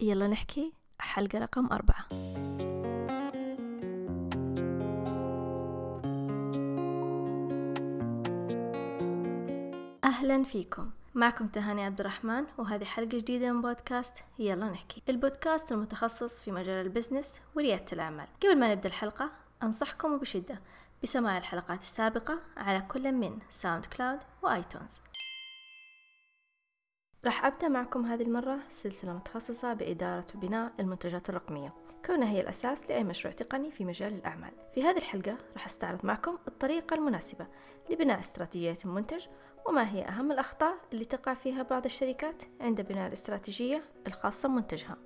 يلا نحكي. حلقة رقم أربعة. أهلا فيكم. معكم تهاني عبد الرحمن وهذه حلقة جديدة من بودكاست يلا نحكي. البودكاست المتخصص في مجال ال business وريادة الأعمال. قبل ما نبدأ الحلقة أنصحكم وبشدة بسماع الحلقات السابقة على كل من SoundCloud و iTunes. راح أبدأ معكم هذه المرة سلسلة متخصصة بإدارة وبناء المنتجات الرقمية كونها هي الأساس لأي مشروع تقني في مجال الأعمال. في هذه الحلقة راح أستعرض معكم الطريقة المناسبة لبناء استراتيجية المنتج وما هي أهم الأخطاء اللي تقع فيها بعض الشركات عند بناء الاستراتيجية الخاصة بمنتجها.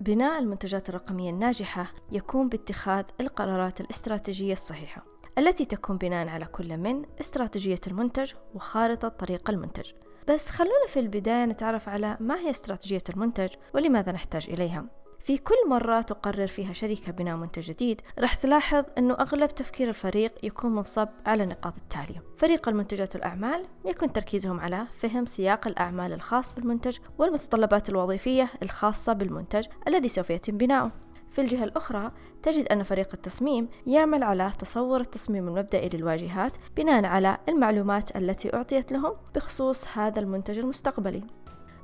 بناء المنتجات الرقمية الناجحة يكون باتخاذ القرارات الاستراتيجية الصحيحة التي تكون بناء على كل من استراتيجية المنتج وخارطة طريق المنتج. بس خلونا في البداية نتعرف على ما هي استراتيجية المنتج ولماذا نحتاج إليها. في كل مرة تقرر فيها شركة بناء منتج جديد راح تلاحظ أنه أغلب تفكير الفريق يكون منصب على النقاط التالية. فريق المنتجات والأعمال يكون تركيزهم على فهم سياق الأعمال الخاص بالمنتج والمتطلبات الوظيفية الخاصة بالمنتج الذي سوف يتم بناؤه. في الجهة الأخرى تجد أن فريق التصميم يعمل على تصور التصميم المبدئي للواجهات بناء على المعلومات التي أعطيت لهم بخصوص هذا المنتج المستقبلي.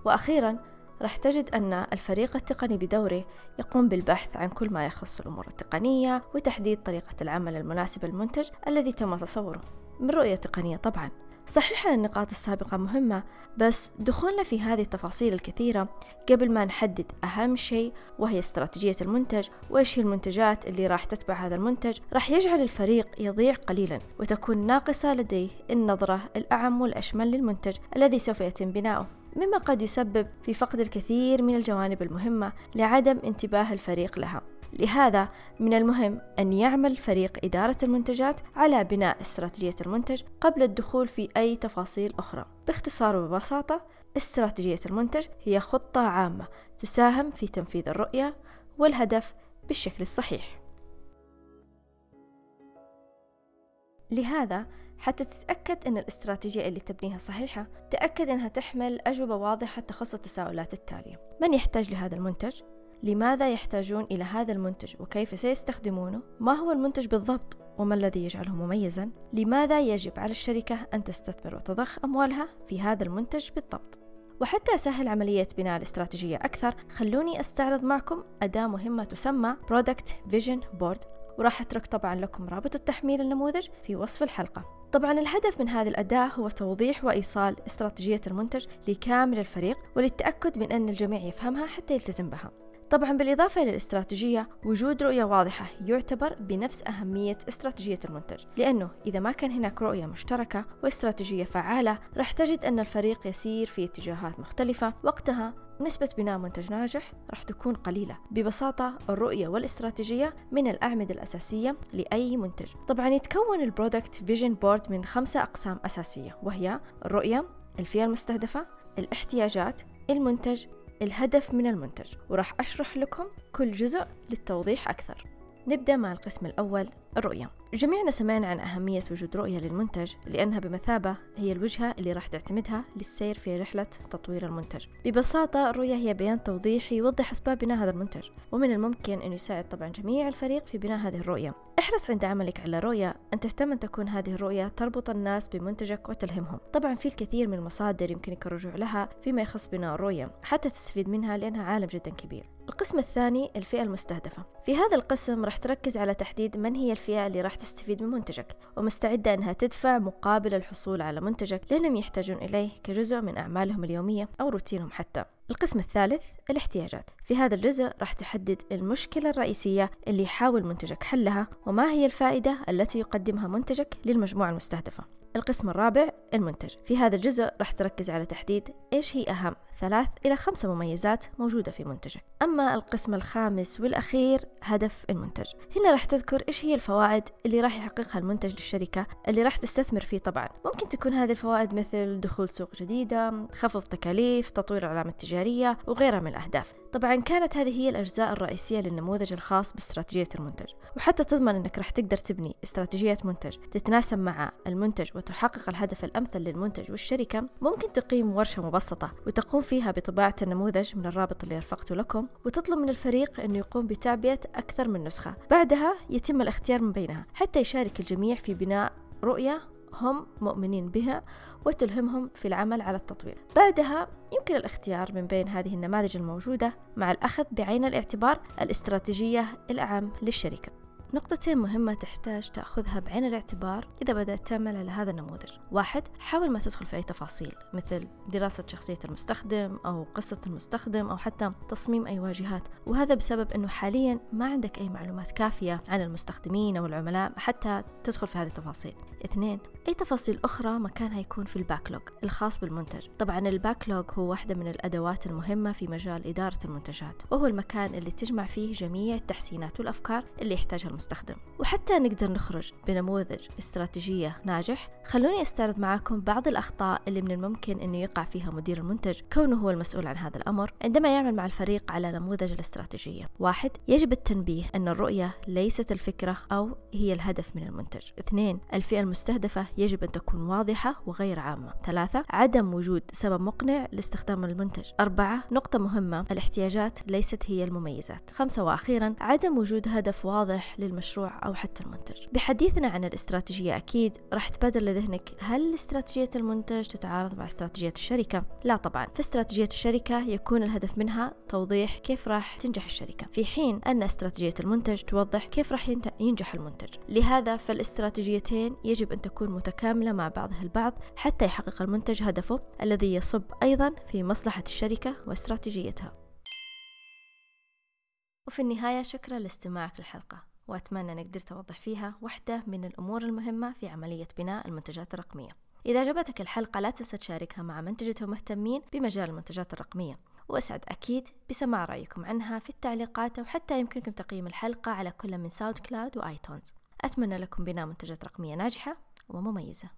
وأخيرا راح تجد أن الفريق التقني بدوره يقوم بالبحث عن كل ما يخص الأمور التقنية وتحديد طريقة العمل المناسبة للمنتج الذي تم تصوره. من رؤية تقنية طبعا. صحيح أن النقاط السابقة مهمة بس دخولنا في هذه التفاصيل الكثيرة قبل ما نحدد أهم شيء وهي استراتيجية المنتج وإيش هي المنتجات اللي راح تتبع هذا المنتج راح يجعل الفريق يضيع قليلا وتكون ناقصة لديه النظرة الأعم والأشمل للمنتج الذي سوف يتم بناؤه. مما قد يسبب في فقد الكثير من الجوانب المهمة لعدم انتباه الفريق لها. لهذا من المهم أن يعمل فريق إدارة المنتجات على بناء استراتيجية المنتج قبل الدخول في أي تفاصيل أخرى. باختصار وببساطة استراتيجية المنتج هي خطة عامة تساهم في تنفيذ الرؤية والهدف بالشكل الصحيح. لهذا حتى تتأكد أن الاستراتيجية اللي تبنيها صحيحة تأكد أنها تحمل أجوبة واضحة تخص التساؤلات التالية. من يحتاج لهذا المنتج؟ لماذا يحتاجون إلى هذا المنتج وكيف سيستخدمونه؟ ما هو المنتج بالضبط؟ وما الذي يجعله مميزا؟ لماذا يجب على الشركة أن تستثمر وتضخ أموالها في هذا المنتج بالضبط؟ وحتى أسهل عملية بناء الاستراتيجية أكثر خلوني أستعرض معكم أداة مهمة تسمى Product Vision Board وراح أترك طبعا لكم رابط التحميل النموذج في وصف الحلقة طبعا الهدف من هذه الأداة هو توضيح وإيصال استراتيجية المنتج لكامل الفريق وللتأكد من أن الجميع يفهمها حتى يلتزم بها طبعا بالإضافة إلى الاستراتيجية وجود رؤية واضحة يعتبر بنفس أهمية استراتيجية المنتج. لأنه إذا ما كان هناك رؤية مشتركة واستراتيجية فعالة راح تجد أن الفريق يسير في اتجاهات مختلفة. وقتها نسبة بناء منتج ناجح راح تكون قليلة. ببساطة الرؤية والاستراتيجية من الأعمدة الأساسية لأي منتج. طبعا يتكون ال product vision board من خمسة أقسام أساسية وهي الرؤية الفئة المستهدفة الاحتياجات المنتج الهدف من المنتج وراح أشرح لكم كل جزء للتوضيح أكثر. نبدأ مع القسم الأول الرؤية. جميعنا سمعنا عن أهمية وجود رؤية للمنتج لأنها بمثابة هي الوجهة اللي راح تعتمدها للسير في رحلة تطوير المنتج. ببساطة الرؤية هي بيان توضيحي يوضح أسباب بناء هذا المنتج ومن الممكن أن يساعد طبعا جميع الفريق في بناء هذه الرؤية. احرص عند عملك على رؤية أن تهتم أن تكون هذه الرؤية تربط الناس بمنتجك وتلهمهم. طبعا في الكثير من المصادر يمكنك الرجوع لها فيما يخص بناء الرؤية حتى تستفيد منها لأنها عالم جدا كبير. القسم الثاني الفئة المستهدفة. في هذا القسم راح تركز على تحديد من هي الفئة اللي راح تستفيد من منتجك ومستعدة أنها تدفع مقابل الحصول على منتجك لأنهم يحتاجون إليه كجزء من أعمالهم اليومية أو روتينهم حتى. القسم الثالث الاحتياجات. في هذا الجزء راح تحدد المشكلة الرئيسية اللي يحاول منتجك حلها وما هي الفائدة التي يقدمها منتجك للمجموعة المستهدفة. القسم الرابع المنتج. في هذا الجزء راح تركز على تحديد إيش هي أهم ثلاث إلى خمسة مميزات موجودة في منتجك. أما القسم الخامس والأخير هدف المنتج. هنا راح تذكر إيش هي الفوائد اللي راح يحققها المنتج للشركة اللي راح تستثمر فيه طبعا. ممكن تكون هذه الفوائد مثل دخول سوق جديدة خفض تكاليف تطوير العلامة التجارية وغيرها من الأهداف. طبعا كانت هذه هي الأجزاء الرئيسية للنموذج الخاص باستراتيجية المنتج. وحتى تضمن أنك راح تقدر تبني استراتيجية منتج تتناسب مع المنتج تحقق الهدف الأمثل للمنتج والشركة ممكن تقيم ورشة مبسطة وتقوم فيها بطباعة النموذج من الرابط اللي رفقته لكم. وتطلب من الفريق أنه يقوم بتعبئة أكثر من نسخة. بعدها يتم الاختيار من بينها حتى يشارك الجميع في بناء رؤية هم مؤمنين بها وتلهمهم في العمل على التطوير. بعدها يمكن الاختيار من بين هذه النماذج الموجودة مع الأخذ بعين الاعتبار الاستراتيجية الأعم للشركة. نقطتين مهمة تحتاج تأخذها بعين الاعتبار إذا بدأت تعمل على هذا النموذج. واحد حاول ما تدخل في أي تفاصيل مثل دراسة شخصية المستخدم أو قصة المستخدم أو حتى تصميم أي واجهات. وهذا بسبب أنه حاليا ما عندك أي معلومات كافية عن المستخدمين أو العملاء حتى تدخل في هذه التفاصيل. اثنين أي تفاصيل أخرى مكانها يكون في ال backlog الخاص بالمنتج. طبعا ال backlog هو واحدة من الأدوات المهمة في مجال إدارة المنتجات وهو المكان اللي تجمع فيه جميع التحسينات والأفكار اللي يحتاجها المستخدم. وحتى نقدر نخرج بنموذج استراتيجية ناجح خلوني أستعرض معاكم بعض الأخطاء اللي من الممكن أنه يقع فيها مدير المنتج كونه هو المسؤول عن هذا الأمر عندما يعمل مع الفريق على نموذج الاستراتيجية. واحد يجب التنبيه أن الرؤية ليست الفكرة أو هي الهدف من المنتج. اثنين الفئة المستهدفة يجب أن تكون واضحة وغير عامة. ثلاثة عدم وجود سبب مقنع لاستخدام المنتج. أربعة نقطة مهمة الاحتياجات ليست هي المميزات. خمسة وأخيرا عدم وجود هدف واضح للمشروع أو حتى المنتج. بحديثنا عن الاستراتيجية أكيد راح تبادر لذهنك هل استراتيجية المنتج تتعارض مع استراتيجية الشركة؟ لا طبعا. في استراتيجية الشركة يكون الهدف منها توضيح كيف راح تنجح الشركة. في حين أن استراتيجية المنتج توضح كيف راح ينجح المنتج. لهذا فالاستراتيجيتين يجب أن تكون متكاملة مع بعضها البعض حتى يحقق المنتج هدفه الذي يصب أيضا في مصلحة الشركة واستراتيجيتها. وفي النهاية شكرا لاستماعك للحلقة. وأتمنى أن قدرت أوضح فيها واحدة من الأمور المهمة في عملية بناء المنتجات الرقمية. إذا عجبتك الحلقة لا تنسى تشاركها مع منتجة ومهتمين بمجال المنتجات الرقمية. وأسعد أكيد بسماع رأيكم عنها في التعليقات أو حتى يمكنكم تقييم الحلقة على كل من SoundCloud و iTunes. أتمنى لكم بناء منتجات رقمية ناجحة ومميزة.